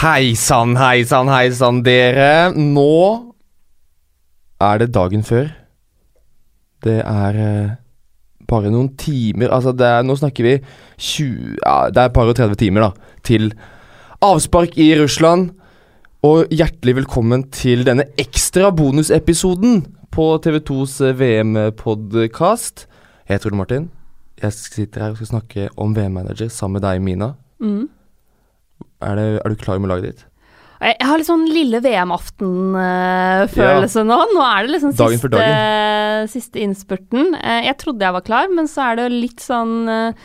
Hei sann, hei sann, hei sann, dere. Nå er det dagen før. Det er eh, bare noen timer Altså, det er, nå snakker vi 20 Ja, det er et par og 30 timer, da, til avspark i Russland. Og hjertelig velkommen til denne ekstra bonusepisoden på TV2s VM-podkast. Jeg heter Ole Martin. Jeg sitter her og skal snakke om VM-manager sammen med deg, Mina. Mm. Er, det, er du klar med laget ditt? Jeg har litt sånn lille VM-aften-følelse nå. Nå er det liksom Dagen siste, siste innspurten. Eh, Jeg trodde jeg var klar, men så er det litt sånn eh,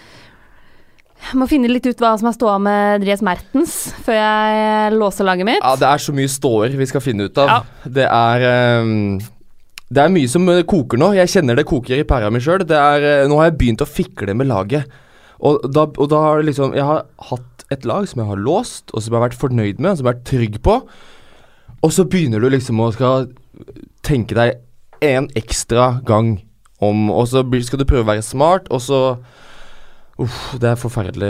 Jeg må finne litt ut hva som er ståa med Dries Mertens før jeg låser laget mitt. Ja, det er så mye ståer vi skal finne ut av. Ja. Det er um, Det er mye som eh, koker nå. Jeg kjenner det koker i pæra mi sjøl. Nå har jeg begynt å fikle med laget. Og da, og da har liksom Jeg har hatt et lag som jeg har låst, og som jeg har vært fornøyd med, og som jeg har vært trygg på. Og så begynner du liksom å skal tenke deg en ekstra gang om Og så skal du prøve å være smart, og så Uff, det er forferdelig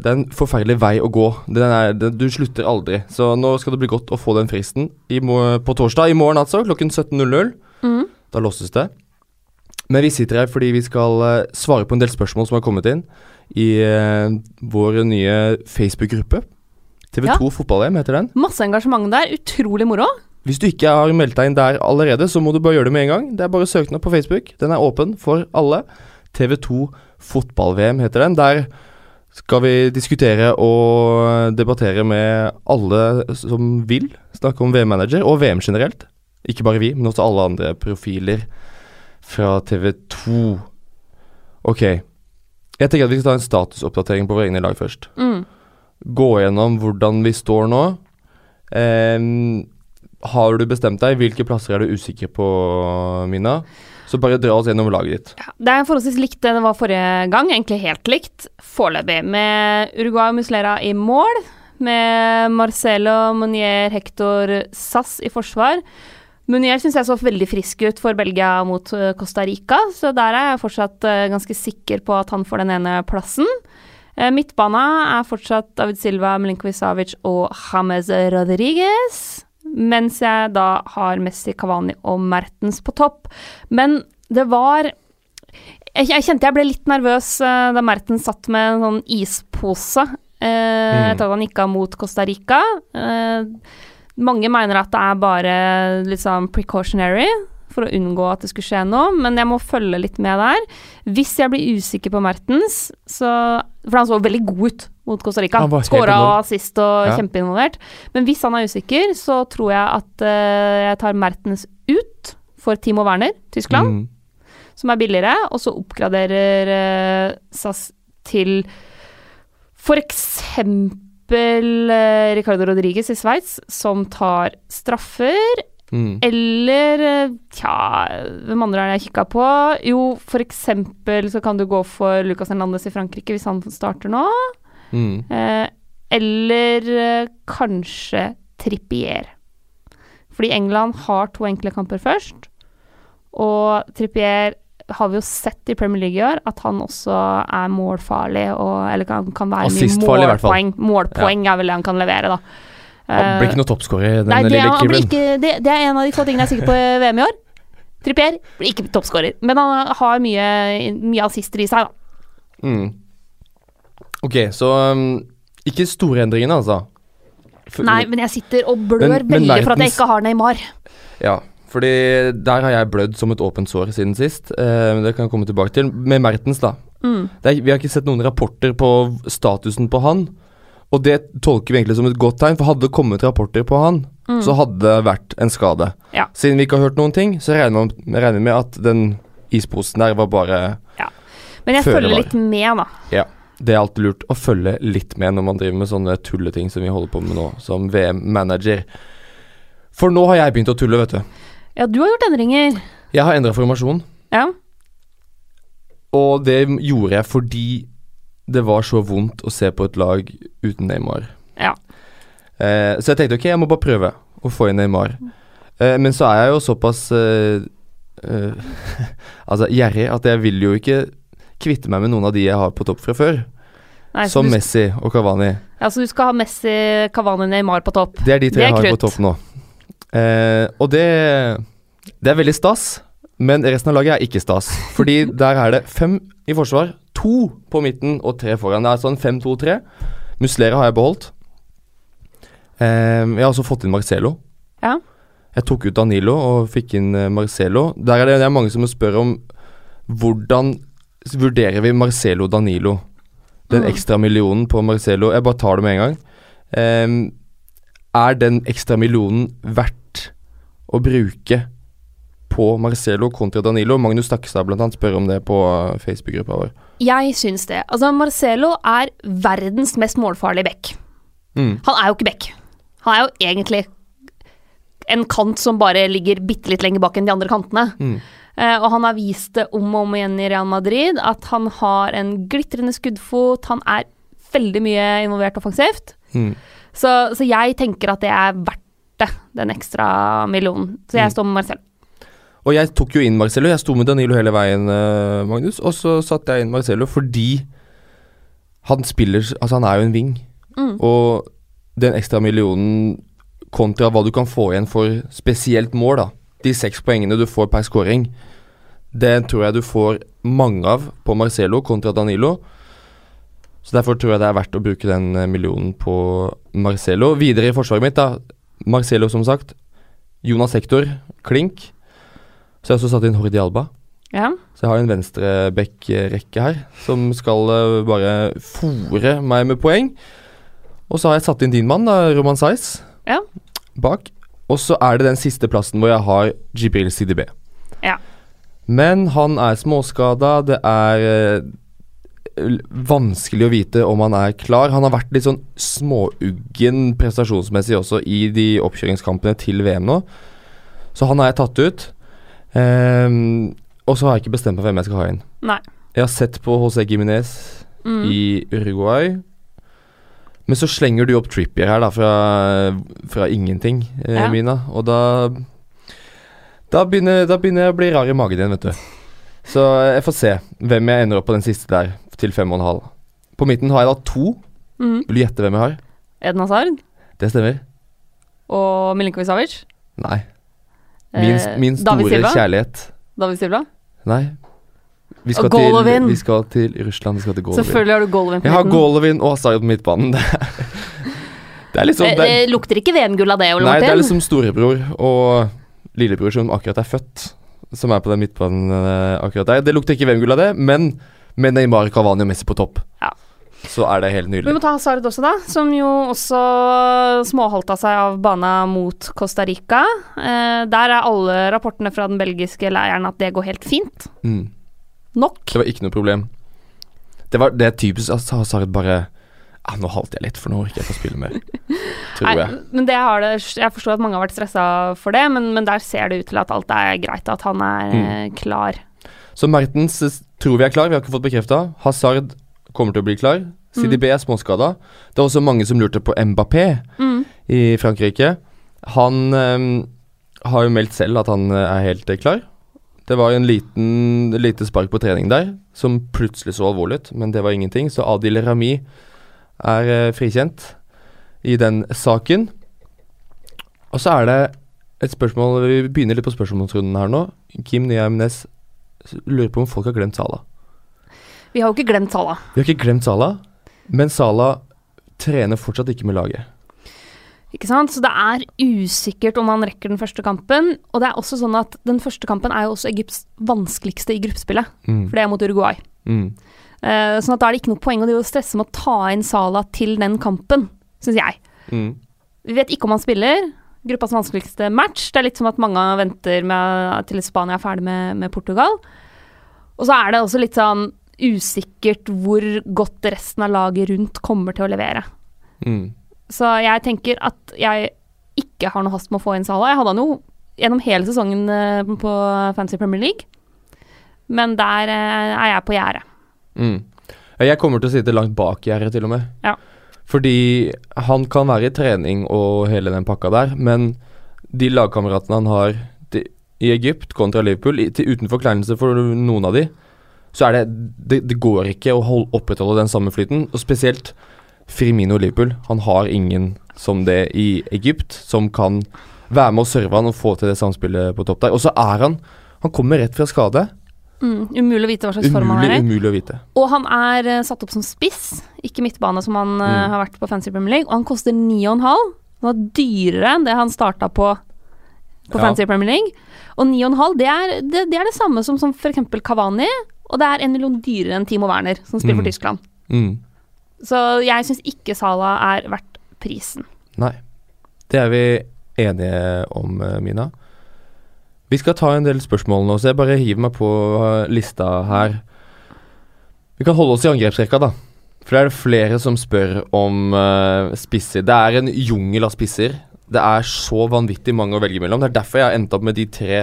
Det er en forferdelig vei å gå. Den er, den, du slutter aldri. Så nå skal det bli godt å få den fristen i, på torsdag. I morgen, altså, klokken 17.00. Mm. Da låses det. Men vi sitter her fordi vi skal eh, svare på en del spørsmål som har kommet inn i eh, vår nye Facebook-gruppe. TV2 Fotball-EM heter den. Masse engasjement der. Utrolig moro. Hvis du ikke har meldt deg inn der allerede, så må du bare gjøre det med en gang. Det er bare opp på Facebook. Den er åpen for alle. TV2 Fotball-VM heter den. Der skal vi diskutere og debattere med alle som vil snakke om VM-manager, og VM generelt. Ikke bare vi, men også alle andre profiler fra TV2. Ok. Jeg tenker at vi skal ta en statusoppdatering på våre egne lag først Mm. gå gjennom hvordan vi står nå. Eh, har du bestemt deg? Hvilke plasser er du usikker på, Mina? Så bare dra oss gjennom laget ditt. Ja, det er forholdsvis likt det det var forrige gang, egentlig helt likt. Foreløpig, med Uruguay og Muslera i mål, med Marcelo, Monier, Hector, Sass i forsvar. Munier syns jeg så veldig frisk ut for Belgia mot eh, Costa Rica, så der er jeg fortsatt eh, ganske sikker på at han får den ene plassen. Eh, Midtbana er fortsatt David Silva, Milinkovic Savic og James Rodriguez. Mens jeg da har Messi, Cavani og Mertens på topp. Men det var Jeg, kjente jeg ble litt nervøs da Mertens satt med en sånn ispose eh, etter at han gikk av mot Costa Rica. Eh, mange mener at det er bare litt sånn precautionary for å unngå at det skulle skje noe, men jeg må følge litt med der. Hvis jeg blir usikker på Mertens, så For han så veldig god ut mot Costa Rica. Skåra og assist og Ja. kjempeinvolvert. Men hvis han er usikker, så tror jeg at uh, jeg tar Mertens ut for Timo Werner, Tyskland Mm. som er billigere, og så oppgraderer uh, SAS til for eksempel Ricardo Rodriguez i Sveits, som tar straffer. Mm. Eller eh, Tja, hvem andre er det jeg kikka på? Jo, for eksempel så kan du gå for Lucas Hernandez i Frankrike, hvis han starter nå. Mm. Eh, eller eh, kanskje Trippier. Fordi England har to enkle kamper først. Og Trippier har vi jo sett i Premier League i år at han også er målfarlig, og, eller kan, kan være mye i fall. målpoeng. ja. er vel det han kan levere, da. Han blir ikke noe toppskårer, den Nei, det, lille ikke, det, det er en av de få tingene jeg er sikker på i VM i år. Trippier blir ikke toppskårer, men han har mye, mye assister i seg, da. Mm. Ok, så um, ikke store endringene, altså. For- Nei, men jeg sitter og blør Men- men veldig for at jeg ikke har Neymar. Ja, fordi der har jeg blødd som et åpent sår siden sist. Eh, men det kan jeg komme tilbake til. Med Mertens, da. Mm. Det er, vi har ikke sett noen rapporter på statusen på han. Og det tolker vi egentlig som et godt tegn, for hadde det kommet rapporter på han, Mm. så hadde det vært en skade. Ja. Siden vi ikke har hørt noen ting, så regner vi med at den isposen der var bare Men jeg følger litt med, da. Det er alltid lurt å følge litt med når man driver med sånne tulleting som vi holder på med nå, som VM-manager. For nå har jeg begynt å tulle, vet du. Ja, du har gjort endringer. Jeg har endra formasjon, Ja. og det gjorde jeg fordi det var så vondt å se på et lag uten Neymar. Ja. Eh, så jeg tenkte ok, jeg må bare prøve å få inn Neymar. Eh, men så er jeg jo såpass eh, eh, Altså gjerrig at jeg vil jo ikke kvitte meg med noen av de jeg har på topp fra før. Nei, som Messi og Cavani. ja, så du skal ha Messi, Cavani, Neymar på topp. Det er de tre Det er jeg har krutt. på topp nå. Eh, og det, det er veldig stas, men resten av laget er ikke stas. Fordi der er det fem i forsvar, to på midten og tre foran. Det er sånn 5-2-3. Muslera har jeg beholdt. Eh, jeg har også fått inn Marcelo. Ja. Jeg tok ut Danilo og fikk inn eh, Marcelo. Der er det, det er mange som spør om hvordan vurderer vi Marcelo Danilo? Den Mm. ekstra millionen på Marcelo. Jeg bare tar det med en gang. Ehm, er den ekstra millionen verdt å bruke på Marcelo kontra Danilo? Magnus Stakkestad blant annet spør om det på eh, Facebook-gruppa vår. Jeg syns det. Altså, Marcelo er verdens mest målfarlige back. Mm. Han er jo ikke back. Han er jo egentlig en kant som bare ligger bitte litt lenger bak enn de andre kantene. Mm. Uh, og han har vist det om og om igjen i Real Madrid at han har en glitrende skuddfot. Han er veldig mye involvert offensivt. Mm. Så, så jeg tenker at det er verdt det, den ekstra millionen. Så jeg Mm. står med Marcelo. Og jeg tok jo inn Marcelo. Jeg sto med Danilo hele veien, eh, Magnus. Og så satte jeg inn Marcelo fordi han spiller Altså, han er jo en wing. Mm. Og den ekstra millionen kontra hva du kan få igjen for spesielt mål, da. De seks poengene du får per scoring, det tror jeg du får mange av på Marcelo kontra Danilo. Så derfor tror jeg det er verdt å bruke den eh, millionen på Marcelo. Videre i forsvaret mitt, da. Marcelo, som sagt. Jonas Hector, klink. Så jeg har også satt inn Hordi Alba. Ja. Så jeg har en venstreback-rekke her som skal eh, bare fòre meg med poeng. Og så har jeg satt inn din mann, da, Roman Saiz, Ja. bak. Og så er det den siste plassen hvor jeg har Jibril CDB. Ja. Men han er småskada. Det er eh, vanskelig å vite om han er klar. Han har vært litt sånn småuggen prestasjonsmessig også i de oppkjøringskampene til VM nå. Så han har jeg tatt ut. Um, og så har jeg ikke bestemt meg hvem jeg skal ha inn. Nei. Jeg har sett på José Giminez Mm. i Uruguay. Men så slenger du opp Trippier her, da, fra, fra ingenting, eh, Ja. Mina. Og da da begynner, da begynner jeg å bli rar i magen igjen, vet du. Så jeg får se hvem jeg ender opp på den siste der, til og en halv. På midten har jeg da to. Mm. Vil du gjette hvem jeg har? Eden Hazard Det stemmer. og Milinkovic Savic. Nei. Min, Eh, min David store Silva. kjærlighet. David Silva. Nei. Vi skal, til, vi skal til Russland. Vi skal til Golovin. Selvfølgelig har du Golovin på midten. Jeg har. Golovin og Hazard på midtbanen. Det er, det er liksom Eh, det, eh, lukter ikke VM-gull av det, Ole Nei, det er liksom storebror og lillebror som akkurat er født, som er på den midtbanen eh, akkurat der. Det lukter ikke VM-gull av det, men med Neymar, Cavani og Messi på topp, Ja. så er det helt nydelig. Vi må ta Hazard også, da, som jo også småhalta seg av bana mot Costa Rica. Eh, der er alle rapportene fra den belgiske leiren at det går helt fint. Mm. Nok. Det var ikke noe problem. Det, var, det er typisk at Hazard bare ah, Nå halter jeg litt, for nå orker jeg ikke å spille mer. Tror Nei, jeg. men det har det Jeg forstår at mange har vært stressa for det, men, men der ser det ut til at alt er greit, at han er Mm. eh, klar. Så Mertens tror vi er klar, vi har ikke fått bekrefta. Hazard kommer til å bli klar. CDB er småskada. Det er også mange som lurte på Mbappé. Mm. i Frankrike. Han um, har jo meldt selv at han eh, er helt eh, klar. Det var en liten lite spark på trening der, som plutselig så alvorlig ut, men det var ingenting. Så Adil Rami er uh, frikjent i den saken. Og så er det et spørsmål Vi begynner litt på spørsmålsrunden her nå. Kim Nyheim Næss lurer på om folk har glemt Salah. Vi har jo ikke glemt Salah. Vi har ikke glemt Salah, men Salah trener fortsatt ikke med laget. Ikke sant? Så det er usikkert om han rekker den første kampen. Og det er også sånn at den første kampen er jo også Egypts vanskeligste i gruppespillet, Mm. for det er mot Uruguay. Mm. Uh, sånn at da er det ikke noe poeng å stresse med å ta inn Salah til den kampen, syns jeg. Mm. Vi vet ikke om han spiller. Gruppas vanskeligste match. Det er litt som at mange venter med, til Spania er ferdig med, med Portugal. Og så er det også litt sånn usikkert hvor godt resten av laget rundt kommer til å levere. Mm. Så jeg tenker at jeg ikke har noe hast med å få inn Salah. Jeg hadde han jo gjennom hele sesongen eh, på Fancy Premier League, men der eh, er jeg på gjerdet. Mm. Jeg kommer til å sitte langt bak gjerdet, til og med. Ja. Fordi han kan være i trening og hele den pakka der, men de lagkameratene han har til, i Egypt kontra Liverpool, i, til uten forkleinelse for noen av de, så er det Det, det går ikke å hold, opprettholde den samme flyten. Og spesielt Firmino Liverpool. Han har ingen som det i Egypt, som kan være med og serve han og få til det samspillet på topp der. Og så er han Han kommer rett fra skade. Mm, umulig å vite hva slags form han er i. umulig å vite. Og han er uh, satt opp som spiss, ikke midtbane som han uh, Mm. har vært på Fancy Premier League. Og han koster 9,5. Han var dyrere enn det han starta på på Ja. Fancy Premier League. Og 9,5 det det, det er det samme som, som f.eks. Cavani. Og det er en million dyrere enn Timo Werner, som spiller Mm. for Tyskland. Mm. Så jeg syns ikke Sala er verdt prisen. Nei. Det er vi enige om, eh, Mina. Vi skal ta en del spørsmål nå, så jeg bare hiver meg på eh, lista her. Vi kan holde oss i angrepsrekka, da. For det er det flere som spør om uh, spisser. Det er en jungel av spisser. Det er så vanvittig mange å velge mellom. Det er derfor jeg har endt opp med de tre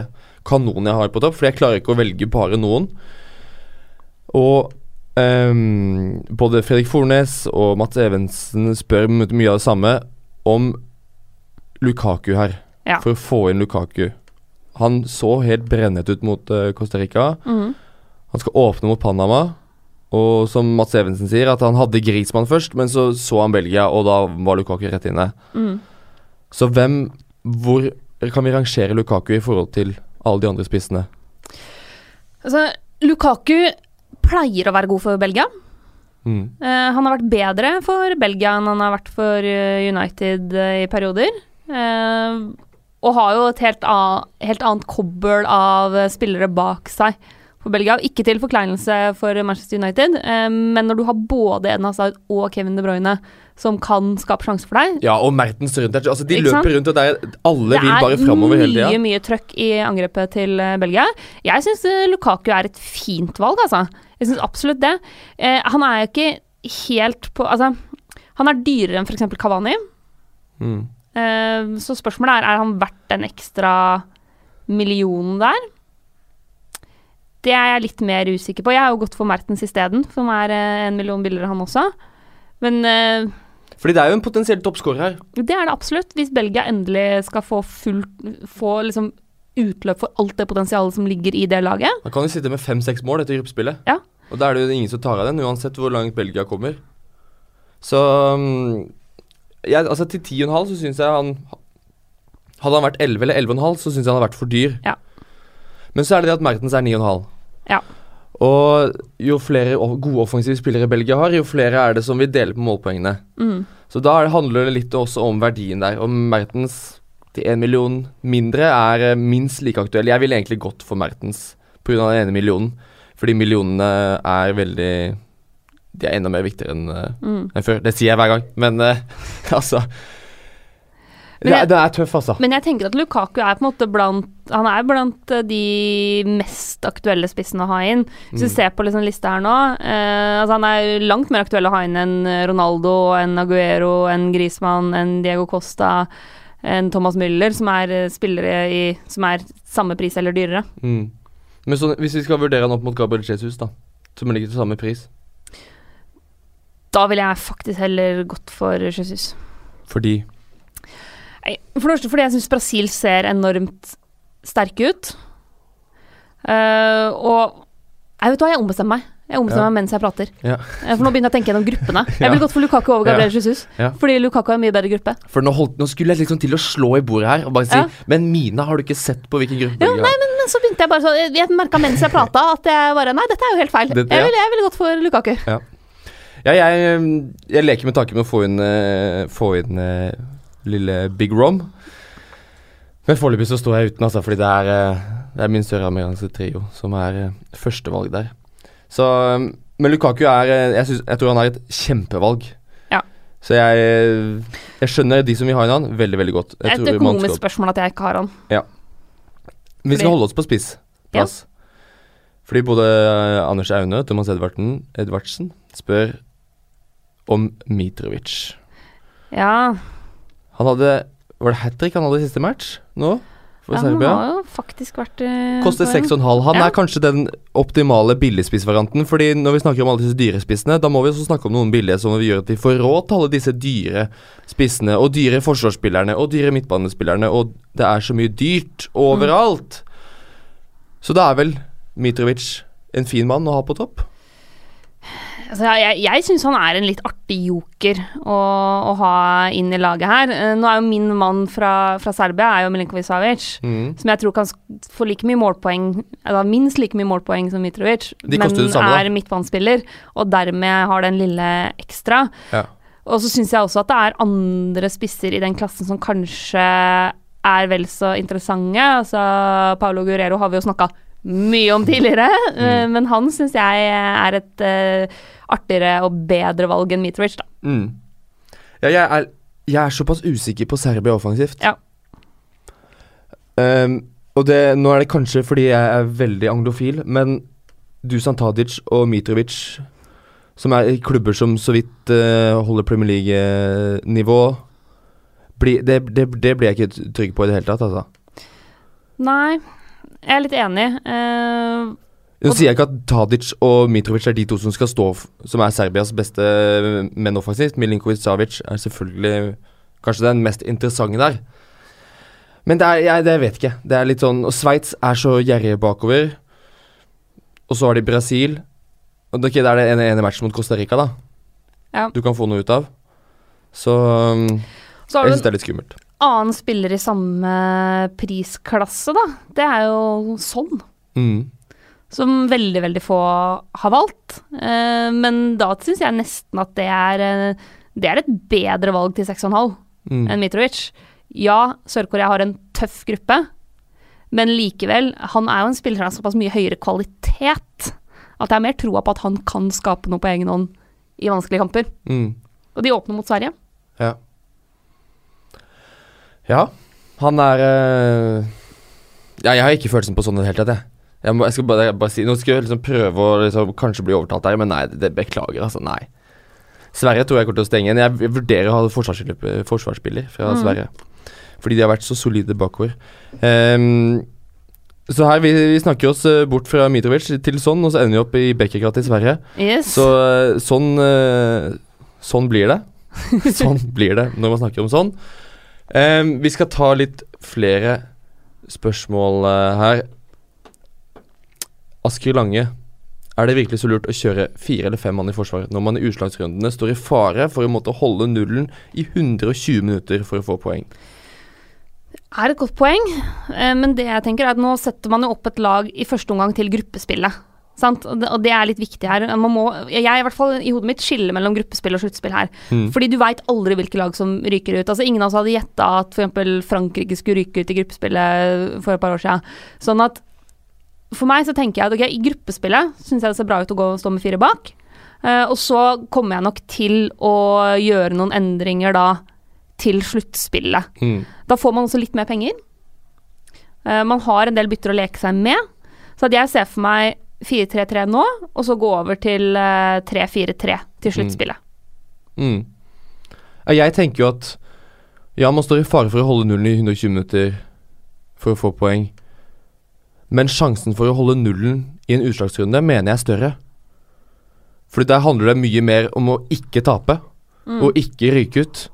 kanonene jeg har på topp. For jeg klarer ikke å velge bare noen. Og um, både Fredrik Fornes og Mats Evensen spør mye av det samme om Lukaku her. Ja. For å få inn Lukaku. Han så helt brennet ut mot eh, Costa Rica. Mm. Han skal åpne mot Panama. Og som Mats Evensen sier, at han hadde Grismann først, men så så han Belgia, og da var Lukaku rett inne. Mm. Så hvem Hvor kan vi rangere Lukaku i forhold til alle de andre spissene? Altså, Lukaku pleier å være god for Belgia. Mm. Uh, han har vært bedre for Belgia enn han har vært for eh, United uh, i perioder. Eh, og har jo et helt, an, helt annet kobbel av eh, spillere bak seg for Belgia. Ikke til forkleinelse for Manchester United, eh, men når du har både Eden Hazard og Kevin De Bruyne som kan skape sjanser for deg Ja, og Mertens rundt der. Altså, de Ikke sant? løper rundt, og der alle vil bare framover hele Det er mye, mye trøkk i angrepet til eh, Belgia. Jeg syns Lukaku er et fint valg, altså. Jeg syns absolutt det. Eh, han er jo ikke helt på Altså, han er dyrere enn f.eks. Kavani. Mm. Eh, så spørsmålet er er han verdt den ekstra millionen der. Det er jeg litt mer usikker på. Jeg har jo gått for Mertens isteden, som er eh, en million billigere, han også. Men eh, Fordi det er jo en potensiell toppskårer her. det er det absolutt. Hvis Belgia endelig skal få full Få liksom utløp for alt det potensialet som ligger i det laget. Da kan de sitte med fem-seks mål etter gruppespillet. Ja. Og da er det jo ingen som tar av den, uansett hvor langt Belgia kommer. Så mm, jeg, altså Til 10,5 så syns jeg han Hadde han vært 11 eller 11,5, så syns jeg han hadde vært for dyr. Ja. Men så er det det at Mertens er 9,5. Ja. Og jo flere gode offensive spillere Belgia har, jo flere er det som vil dele på målpoengene. Mm. Så da er handler det litt også om verdien der. Og Mertens til én million mindre er eh, minst like aktuell. Jeg ville egentlig gått for Mertens pga. den ene millionen. Fordi millionene er veldig De er enda mer viktigere enn eh, Mm. en før. Det sier jeg hver gang, men eh, altså Men det, jeg- er- den er tøff, altså. Men jeg tenker at Lukaku er på en måte blant Han er blant eh, de mest aktuelle spissene å ha inn. Hvis du Mm. ser på liksom lista her nå eh, altså Han er langt mer aktuell å ha inn enn Ronaldo, enn Aguero, enn Griezmann, enn Diego Costa, enn Thomas Müller, som er spillere i Som er samme pris eller dyrere. Mm. Men så, hvis vi skal vurdere han opp mot Gabriel Jesus, da, som ligger til samme pris Da ville jeg faktisk heller gått for Jesus. Fordi For det første fordi jeg syns Brasil ser enormt sterke ut. Uh, og jeg vet hva, jeg ombestemmer meg. Jeg ombestemmer Ja. meg mens jeg prater. Ja. Eh, for nå begynner jeg å tenke gjennom gruppene. Jeg ville gått for Lukaku over Gabriel Jesus. Ja. Fordi Lukaku er en mye bedre gruppe. For nå, holdt, nå skulle jeg liksom til å slå i bordet her og bare si. Men Mina, har du ikke sett på hvilken gruppe Ja, nei, men, så begynte jeg bare så Jeg merka mens jeg prata at jeg bare Nei, dette er jo helt feil. Dette- Jeg ville jeg ville gått for Lukaku. Ja, jeg, mm, jeg leker med tanken med å få inn, eh, få inn eh, lille Big Rom. Men foreløpig så står jeg uten, altså, fordi det er, eh, det er min søramerikanske trio som er førstevalg der. Så mm, Men Lukaku er jeg, synes, jeg tror han er et kjempevalg. Så jeg, jeg skjønner de som vil ha inn han, veldig, veldig godt. Jeg Et økonomisk spørsmål at jeg ikke har han. Vi skal holde oss på spissplass. Fordi både Anders Aune og Thomas Edvardsen, Edvardsen spør om Mitrovic. Ja, Han hadde Var det hat trick han hadde i siste match nå? For ja han har jo faktisk vært uh, Koster 6,5. Han Ja. er kanskje den optimale billigspissvarianten. Fordi når vi snakker om alle disse dyre spissene, da må vi også snakke om noen billige som gjør at vi får råd til alle disse dyre spissene, og dyre forsvarsspillerne, og dyre midtbanespillerne, og det er så mye dyrt overalt. Så det er vel Mitrovic en fin mann å ha på topp? Altså, jeg jeg syns han er en litt artig joker å, å ha inn i laget her. Eh, Nå er jo min mann fra, fra Serbia er jo Milinkovic Savic, Mm. som jeg tror kan få like mye målpoeng, eller minst like mye målpoeng som Mitrovic, De men samme, er midtbanespiller, og dermed har den lille ekstra. Ja. Og så syns jeg også at det er andre spisser i den klassen som kanskje er vel så interessante. Altså, Paulo Guerrero har vi jo snakka mye om tidligere, mm. men han syns jeg er et eh, artigere og bedre valg enn Mitrovic, da. Mm. Ja, jeg er, jeg er såpass usikker på Serbia offensivt. Ja. Um, og det, nå er det kanskje fordi jeg er veldig anglofil, men Dusan Tadic og Mitrovic, som er klubber som så vidt uh, holder Premier League-nivå, bli, det, det, det blir jeg ikke trygg på i det hele tatt, altså. Nei, jeg er litt enig. Eh, Nå sier jeg ikke at Tadic og Mitrovic er de to som skal stå Som er Serbias beste menn offensivt. Milinkovic Savic er selvfølgelig kanskje den mest interessante der. Men det er, jeg det vet ikke. Det er litt sånn Og Sveits er så gjerrige bakover. Og så har de Brasil. Og det, ok, det er det ene, ene matchen mot Costa Rica, da. Ja. Du kan få noe ut av. Så um, så jeg syns det er litt skummelt. en annen spiller i samme prisklasse, da. Det er jo sånn. Mm. Som veldig, veldig få har valgt. Eh, men da syns jeg nesten at det er, eh, det er et bedre valg til 6,5 Mm. enn Mitrovic. Ja, Sør-Korea har en tøff gruppe, men likevel, han er jo en spiller som har såpass mye høyere kvalitet at jeg har mer troa på at han kan skape noe på egen hånd i vanskelige kamper. Mm. Og de åpner mot Sverige. Ja. Ja, han er øh, Ja, jeg har ikke følelsen på sånn i det hele tatt, jeg. Jeg, må, jeg skal bare, bare si Nå skal jeg liksom prøve å liksom, kanskje bli overtalt her, men nei, det, det beklager, altså. Nei. Sverige tror jeg kommer til å stenge igjen. Jeg, vurderer å ha forsvarsspiller, fra Mm. Sverige. Fordi de har vært så solide bakover. Um, så her, vi, vi snakker oss øh, bort fra Mitrovic til sånn, og så ender vi opp i Bekkerkrat i Sverige. Yes. Så sånn Sånn blir det. sånn blir det når man snakker om sånn. Um, vi skal ta litt flere spørsmål her. Asker Lange. Er det virkelig så lurt å kjøre fire eller fem mann i forsvar når man i utslagsrundene står i fare for å måtte holde nullen i 120 minutter for å få poeng? Det er et godt poeng, eh, men det jeg tenker er at nå setter man jo opp et lag i første omgang til gruppespillet. Sant? Og, det, er litt viktig her. Man må, jeg i hvert fall i hodet mitt skiller mellom gruppespill og sluttspill her. Mm. Fordi du veit aldri hvilke lag som ryker ut. Altså Ingen av oss hadde gjetta at f.eks. Frankrike skulle ryke ut i gruppespillet for et par år siden. Sånn at for meg så tenker jeg at okay, i gruppespillet syns jeg det ser bra ut å gå og stå med fire bak. Uh, og så kommer jeg nok til å gjøre noen endringer da til sluttspillet. Mm. Da får man også litt mer penger. Uh, man har en del bytter å leke seg med. Så at jeg ser for meg 4-3-3 nå, og så gå over til uh, 3-4-3 til sluttspillet. Mm. Mm. Jeg tenker jo at Ja, man står i fare for å holde nullen i 120 minutter for å få poeng. Men sjansen for å holde nullen i en utslagsrunde mener jeg er større. Fordi der handler det mye mer om å ikke tape, Mm. og ikke ryke ut.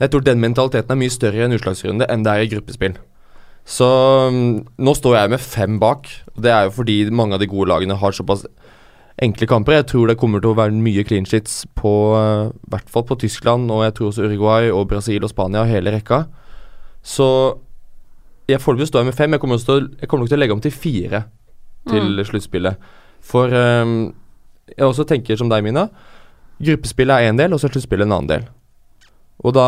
Jeg tror den mentaliteten er mye større i en utslagsrunde enn det er i gruppespill. Så mm, nå står jeg med fem bak. Det er jo fordi mange av de gode lagene har såpass enkle kamper. Jeg tror det kommer til å være mye clean sheets på eh, i hvert fall på Tyskland, og jeg tror også Uruguay og Brasil og Spania og hele rekka. Så jeg foreløpig står jeg med fem. Jeg kommer, til, jeg kommer nok til å legge om til fire til sluttspillet. For um, jeg også tenker som deg, Mina. Gruppespillet er én del, og så er sluttspillet en annen del. Og da,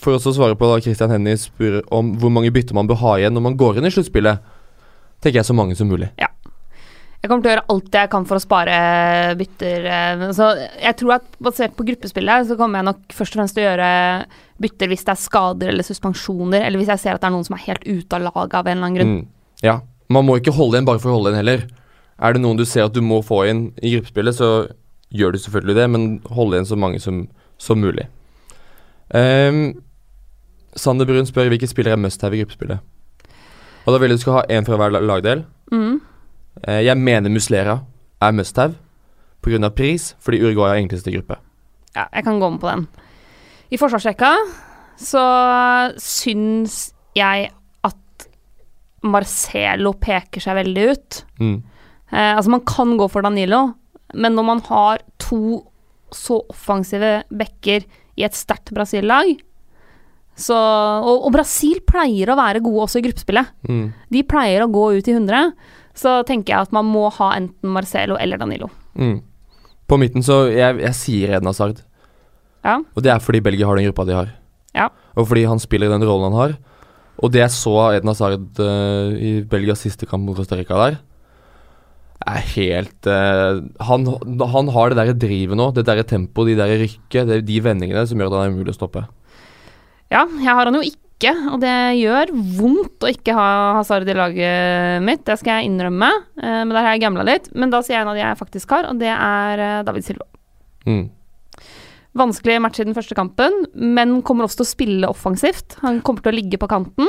for også å svare på da Christian Hennie spør om hvor mange bytter man bør ha igjen når man går inn i sluttspillet, tenker jeg så mange som mulig. Ja. Jeg kommer til å gjøre alt jeg kan for å spare bytter. eh, Så jeg tror at basert på gruppespillet, så kommer jeg nok først og fremst til å gjøre bytter hvis det er skader eller suspensjoner, eller hvis jeg ser at det er noen som er helt ute av laget av en eller annen grunn. Mm. Ja. Man må ikke holde igjen bare for å holde igjen heller. Er det noen du ser at du må få inn i gruppespillet, så gjør du selvfølgelig det, men hold igjen så mange som, som mulig. Um, Sander Brun spør hvilke spillere er must have i gruppespillet. Og da vil jeg du skal ha én fra hver lagdel. Mm. Uh, jeg mener Muslera er must have pga. pris, fordi Uruguay er enkleste gruppe. Ja, jeg kan gå med på den. I forsvarsrekka så syns jeg at Marcelo peker seg veldig ut. Mm. Eh, altså, man kan gå for Danilo, men når man har to så offensive backer i et sterkt Brasil-lag så, og, og Brasil pleier å være gode også i gruppespillet. Mm. De pleier å gå ut i 100. Så tenker jeg at man må ha enten Marcelo eller Danilo. Mm. På midten så Jeg, jeg sier Eden Hazard. Ja. Og det er fordi Belgia har den gruppa de har. Ja. Og fordi han spiller den rollen han har. Og det jeg så av Edna Sard uh, i Belgias siste kamp mot Costa Rica der, er helt uh, han, han har det derre drivet nå, det derre tempoet, de derre rykket, det- de vendingene som gjør at han er umulig å stoppe. Ja, jeg har han jo ikke, og det gjør vondt å ikke ha Hazard i laget mitt, det skal jeg innrømme. Eh, men der har jeg gambla litt. Men da sier jeg en av de jeg faktisk har, og det er eh, David Silva. Mm. Vanskelig match i den første kampen, men kommer også til å spille offensivt. Han kommer til å ligge på kanten,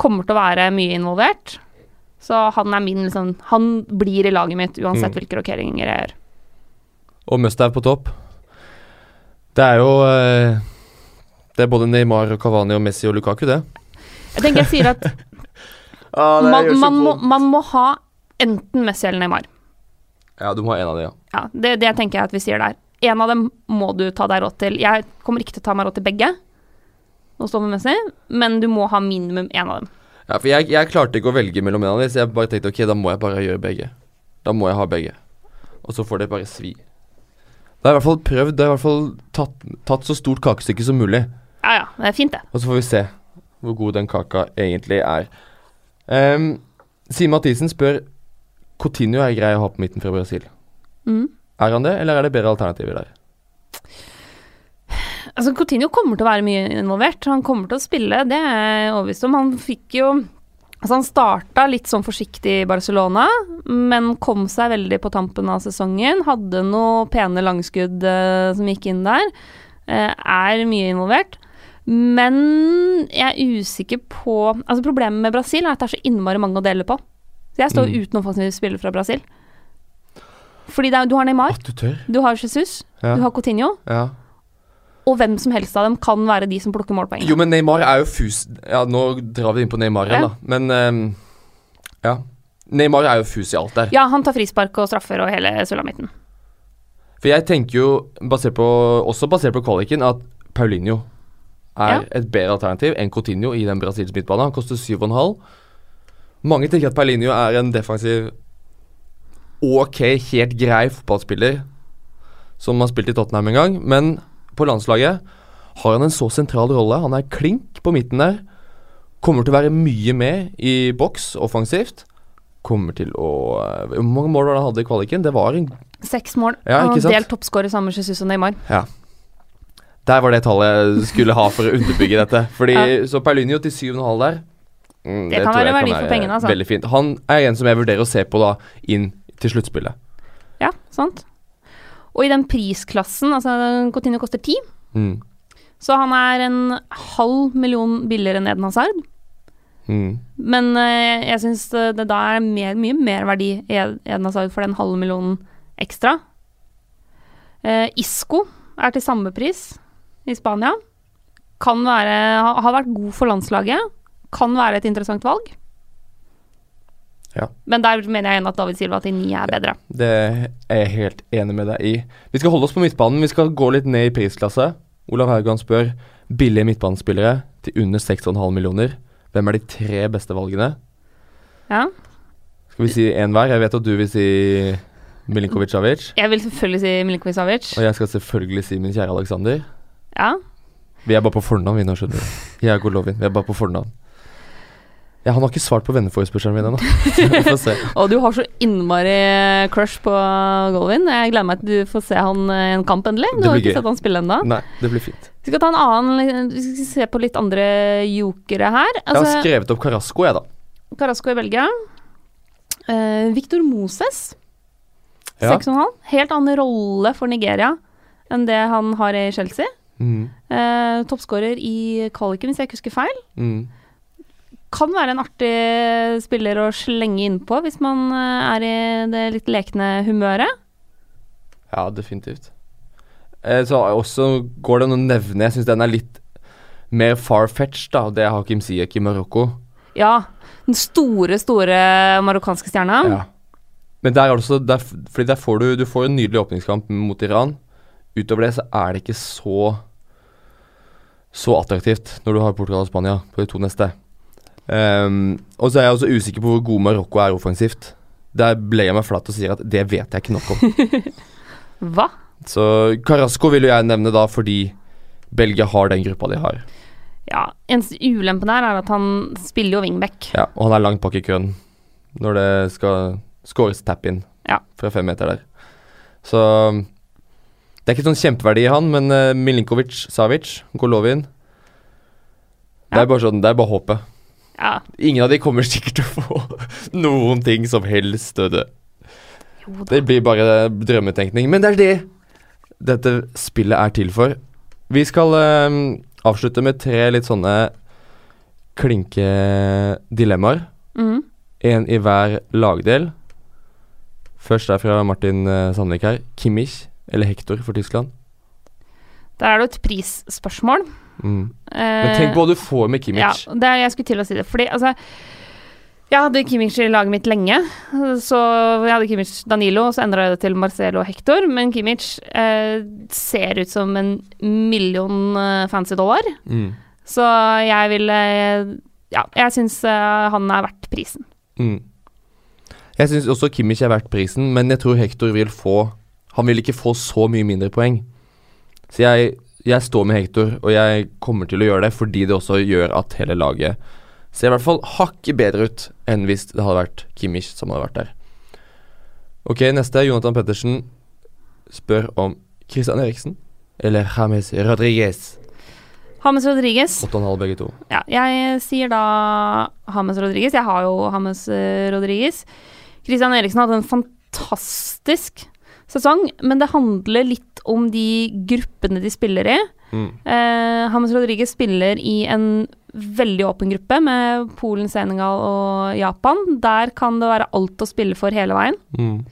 kommer til å være mye involvert. Så han er min liksom Han blir i laget mitt uansett Mm. hvilke rokeringer jeg gjør. Og Mustau på topp. Det er jo eh, Det er både Neymar, og Cavani og Messi og Lukaku, det. Jeg tenker jeg sier at man, man, må, man må ha enten Messi eller Neymar. Ja, du må ha en av de, ja. Ja, det, det tenker jeg at vi sier der. En av dem må du ta deg råd til. Jeg kommer ikke til å ta meg råd til begge, men du må ha minimum én av dem. Ja, for jeg, jeg klarte ikke å velge mellom en av dem, så jeg bare tenkte ok, da må jeg bare gjøre begge. Da må jeg ha begge. Og så får det bare svi. Det er i hvert fall prøvd, det er i hvert fall tatt, tatt så stort kakestykke som mulig. Ja ja, det er fint, det. Og så får vi se hvor god den kaka egentlig er. Um, Simen Mathisen spør Coutinho er grei å ha på midten fra Brasil. Mm. Er han det, eller er det bedre alternativer der? Altså, Coutinho kommer til å være mye involvert. Han kommer til å spille, det er jeg overbevist om. Han fikk jo Altså, han starta litt sånn forsiktig i Barcelona, men kom seg veldig på tampen av sesongen. Hadde noe pene langskudd eh, som gikk inn der. Eh, er mye involvert. Men jeg er usikker på Altså, problemet med Brasil er at det er så innmari mange å dele på. Så jeg står Mm. uten offensiv spiller fra Brasil. Fordi er, du har Neymar, du du har Jesus, Ja. du har Coutinho, ja. og hvem som helst av dem kan være de som plukker målpoeng. Jo, men Neymar er jo fus... Ja, nå drar vi inn på Neymar igjen, da. Men um, ja. Neymar er jo fus i alt der. Ja, han tar frispark og straffer og hele sulamitten. For jeg tenker jo, basert på, også basert på kvaliken, at Paulinho er Ja. et bedre alternativ enn Coutinho i den brasilianske midtbanen. Han koster 7,5. Mange tenker at Paulinho er en defensiv ok, helt grei fotballspiller som har spilt i Tottenham en gang, men på landslaget har han en så sentral rolle. Han er klink på midten der. Kommer til å være mye med i boks offensivt. Kommer til å eh, Hvor mange mål var det han hadde i kvaliken? Det var en Seks mål. Ja, sant? delt toppskårer sammen med Jesus og Neymar. Der var det tallet jeg skulle ha for å underbygge dette. Fordi Ja. Så Paulinho til 7,5 der mm, Det kan tror være verdi for pengene, altså. Veldig fint. Han er en som jeg vurderer å se på da inn til sluttspillet. Ja, sant. Og i den prisklassen, altså Coutinho koster ti, Mm. så han er en halv million billigere enn Eden Hazard. Mm. Men uh, jeg syns det da er mer, mye mer verdi i Eden Hazard for den halve millionen ekstra. Uh, Isco er til samme pris i Spania. Kan være Har vært god for landslaget. Kan være et interessant valg. Ja. Men der mener jeg igjen at David Silva til ni er bedre. Det er jeg helt enig med deg i. Vi skal holde oss på midtbanen. Vi skal gå litt ned i prisklasse. Olav Haugan spør billige midtbanespillere til under 6,5 millioner. Hvem er de tre beste valgene? Ja. Skal vi si én hver? Jeg vet at du vil si Milinkovic Savic. Jeg vil selvfølgelig si Milinkovic Savic. Og jeg skal selvfølgelig si min kjære Aleksander. Ja. Vi er bare på fornavn, vi nå, skjønner du. Jeg er Golovin. Vi er bare på fornavn. Ja, han har ikke svart på venneforespørselen min ennå. Og du har så innmari crush på Golvin. Jeg gleder meg til du får se han i en kamp endelig. Du har ikke gøy. sett han spille ennå. Nei, det blir fint. Vi skal ta en annen Vi skal se på litt andre jokere her. Jeg har Altså, skrevet opp Carasco, jeg, da. Carasco i Belgia. Uh, Victor Moses, Ja. 6,5. Helt annen rolle for Nigeria enn det han har i Chelsea. Mm. Uh, Toppskårer i kvaliken, hvis jeg ikke husker feil. Mm. Kan være en artig spiller å slenge innpå hvis man eh, er i det litt lekne humøret. Ja, definitivt. Eh, så også går det an å nevne Jeg syns den er litt mer far-fetched, da. Det er Hakim Siek i Marokko. Ja, den store, store marokkanske stjerna. Ja. Men der er også der, Fordi der får du Du får en nydelig åpningskamp mot Iran. Utover det så er det ikke så Så attraktivt når du har Portugal og Spania på de to neste. Ehm, og så er jeg også usikker på hvor god Marokko er offensivt. Der ble jeg meg flat og sier at det vet jeg ikke nok om. Hva? Så Carasco vil jo jeg nevne da fordi Belgia har den gruppa de har. Ja, eneste ulempen der er at han spiller jo wingback. Ja, Og han er langt bak i køen når det skal scores tap-in Ja. fra fem meter der. Så det er ikke sånn kjempeverdi i han, men uh, Milinkovic, Savic, Golovin Det er bare sånn, det er bare håpet. Ja, Ingen av de kommer sikkert til å få noen ting som helst. vet. Det blir bare drømmetenkning. Men det er det dette spillet er til for. Vi skal um, avslutte med tre litt sånne klinke dilemmaer. Mhm. Én i hver lagdel. Først er fra Martin eh, Sandvik her. Kimmich eller Hector for Tyskland. Der er det et prisspørsmål. Mm. Men tenk på hva du får med Kimmich. Ja, det er, jeg skulle til å si det. Fordi altså Jeg hadde Kimmich i laget mitt lenge. Så jeg hadde Kimmich Danilo, og så endra jeg det til Marcelo og Hector. Men Kimmich eh, ser ut som en million eh, fancy dollar. Mm. Så jeg vil eh, Ja, jeg syns eh, han er verdt prisen. Mm. Jeg syns også Kimmich er verdt prisen, men jeg tror Hector vil få Han vil ikke få så mye mindre poeng. Så jeg, jeg står med Hector, og jeg kommer til å gjøre det fordi det også gjør at hele laget ser i hvert fall hakket bedre ut enn hvis det hadde vært Kimmich som hadde vært der. Ok, neste. Jonathan Pettersen spør om Christian Eriksen eller James Rodriguez. James Rodriguez. 8,5 begge to. Ja, jeg sier da James Rodriguez. Jeg har jo James eh, Rodriguez. Christian Eriksen hadde en fantastisk sesong, men det handler litt om de gruppene de spiller i. Mm. Eh, Rodriguez spiller i en veldig åpen gruppe med Polen, Senegal og Japan. Der kan det være alt å spille for hele veien. Mm.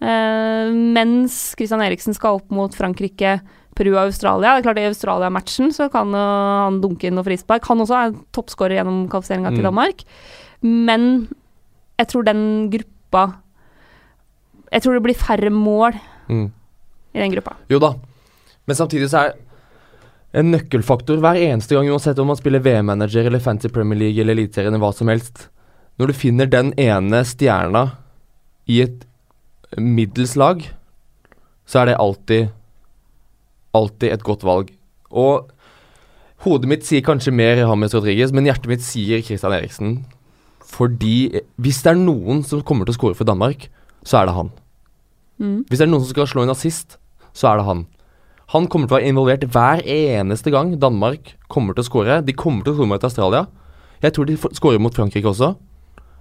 Eh, mens Christian Eriksen skal opp mot Frankrike, Peru og Australia. Det er klart I Australia-matchen så kan han dunke inn noe frispark. Han også er toppskårer gjennom kvalifiseringa til Mm. Danmark. Men jeg tror den gruppa Jeg tror det blir færre mål Mm. i den gruppa. Jo da, men samtidig så er en nøkkelfaktor hver eneste gang, uansett om man spiller VM-manager eller Fancy Premier League eller Eliteserien eller hva som helst. Når du finner den ene stjerna i et middels lag, så er det alltid alltid et godt valg. Og hodet mitt sier kanskje mer James Rodriguez, men hjertet mitt sier Christian Eriksen. Fordi hvis det er noen som kommer til å score for Danmark, så er det han. Mm. Hvis det er noen som skal slå en assist, så er det han. Han kommer til å være involvert hver eneste gang Danmark kommer til å skåre. De kommer til å skåre mot Australia. Jeg tror de skårer mot Frankrike også.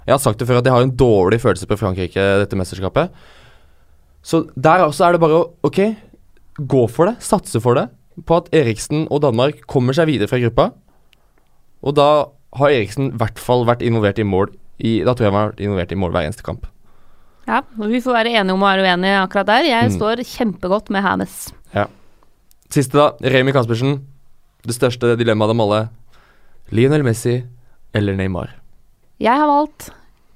Jeg har sagt det før at jeg har en dårlig følelse på Frankrike dette mesterskapet. Så der også er det bare å ok, gå for det, satse for det. På at Eriksen og Danmark kommer seg videre fra gruppa. Og da har Eriksen i hvert fall vært involvert i mål i, Da tror jeg han har vært involvert i mål hver eneste kamp. Ja, og Vi får være enige om å være uenige akkurat der. Jeg Mm. står kjempegodt med Hames. Siste, da. Remi Kaspersen. Det største dilemmaet av dem alle. Lionel Messi eller Neymar? Jeg har valgt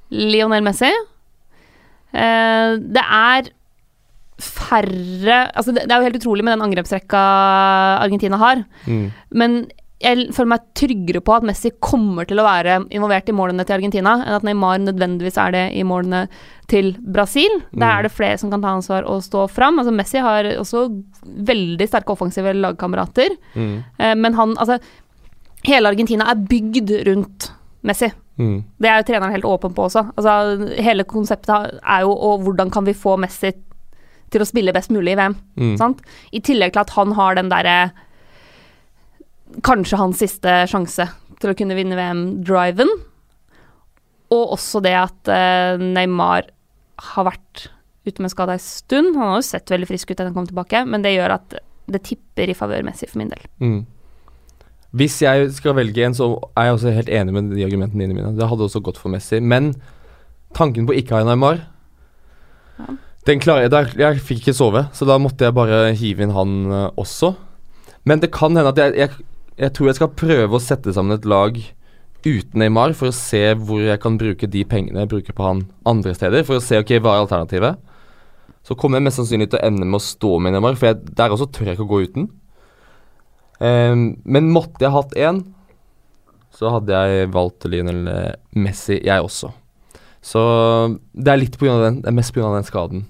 Lionel Messi. Eh, det er færre Altså, det, det er jo helt utrolig med den angrepsrekka Argentina har, Mm. men jeg føler meg tryggere på at Messi kommer til å være involvert i målene til Argentina, enn at Neymar nødvendigvis er det i målene til Brasil. Der Mm. er det flere som kan ta ansvar og stå fram. Altså, Messi har også veldig sterke offensive lagkamerater, Mm. eh, men han Altså, hele Argentina er bygd rundt Messi. Mm. Det er jo treneren helt åpen på også. Altså, hele konseptet er jo og hvordan kan vi få Messi til å spille best mulig i VM. Mm. Sant? I tillegg til at han har den derre Kanskje hans siste sjanse til å kunne vinne VM-driven. Og også det at eh, Neymar har vært ute med skade ei stund. Han har jo sett veldig frisk ut da han kom tilbake, men det gjør at det tipper i favør Messi for min del. Mm. Hvis jeg skal velge en, så er jeg også helt enig med de argumentene dine mine. Det hadde også gått for Messi. Men tanken på ikke å ha Neymar Ja. Den klarer jeg, der, jeg fikk ikke sove, så da måtte jeg bare hive inn han eh, også. Men det kan hende at jeg, jeg, jeg tror jeg skal prøve å sette sammen et lag uten Neymar for å se hvor jeg kan bruke de pengene jeg bruker på han andre steder. For å se ok, hva er alternativet. Så kommer jeg mest sannsynlig til å ende med å stå med Neymar, for jeg, der også tør jeg ikke å gå uten. Um, men måtte jeg hatt én, så hadde jeg valgt Lionel eh, Messi, jeg også. Så det er litt på grunn av den, det er mest pga. den skaden.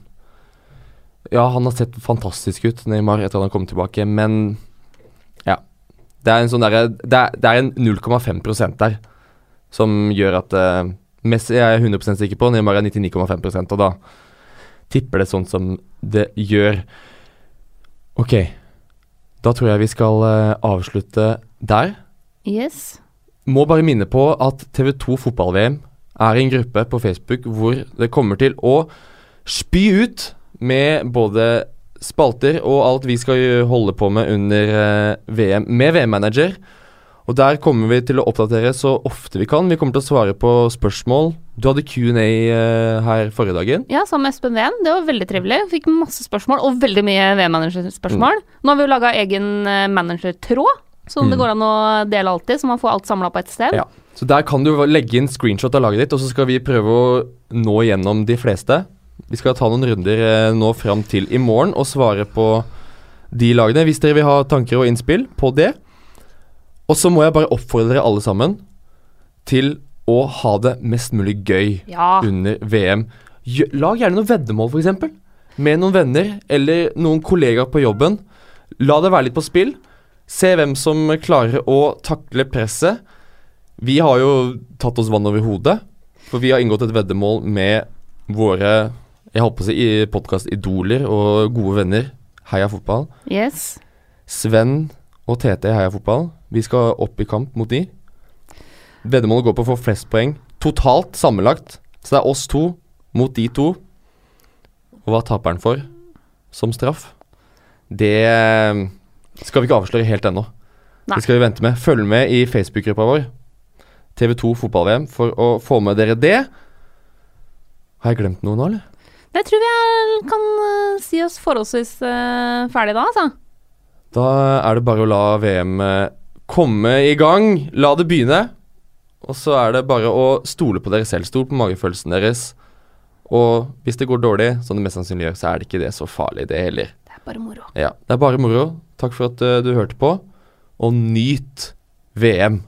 Ja, han har sett fantastisk ut, Neymar, etter at han kom tilbake, men. Det er en sånn derre Det er, det er en 0,5% der som gjør at uh, Messi er jeg 100% sikker på, Neymar er 99,5% og da tipper det sånn som det gjør. Ok, da tror jeg vi skal uh, avslutte der. Yes. Må bare minne på at TV2 Fotball-VM er en gruppe på Facebook hvor det kommer til å spy ut med både spalter og alt vi skal holde på med under uh, VM, med VM-manager. Og Der kommer vi til å oppdatere så ofte vi kan. Vi kommer til å svare på spørsmål. Du hadde Q&A uh, her forrige dagen. Ja, sammen med Espen Ven. Det var veldig trivelig. Fikk masse spørsmål, og veldig mye VM-managerspørsmål. Mm. Nå har vi jo laga egen uh, managertråd, som mm. det går an å dele alltid, så man får alt samla på ett sted. Ja. Så der kan du legge inn screenshot av laget ditt, og så skal vi prøve å nå gjennom de fleste. Vi skal ta noen runder eh, nå fram til i morgen og svare på de lagene. Hvis dere vil ha tanker og innspill på det. Og så må jeg bare oppfordre dere alle sammen til å ha det mest mulig gøy ja. under VM. Lag gjerne noen veddemål, f.eks. Med noen venner eller noen kollegaer på jobben. La det være litt på spill. Se hvem som klarer å takle presset. Vi har jo tatt oss vann over hodet, for vi har inngått et veddemål med våre jeg holdt på å si podkast-idoler og gode venner. Heia fotball. Yes. Sven og Tete i Heia fotball. Vi skal opp i kamp mot de. Veddemålet går på å få flest poeng totalt sammenlagt. Så det er oss to mot de to. Og hva taper han for som straff? Det eh, skal vi ikke avsløre helt ennå. Det skal vi vente med. Følg med i Facebook-gruppa vår, TV2 fotball-VM, for å få med dere det. Har jeg glemt noe nå, eller? Det tror jeg kan uh, si oss forholdsvis uh, ferdig da, altså. Da er det bare å la VM uh, komme i gang. La det begynne. Og så er det bare å stole på dere selv. Stol på magefølelsen deres. Og hvis det går dårlig, som det mest sannsynlig gjør, så er det ikke det så farlig, det heller. Det er bare moro. Ja, det er bare moro. Takk for at du hørte på, og nyt VM.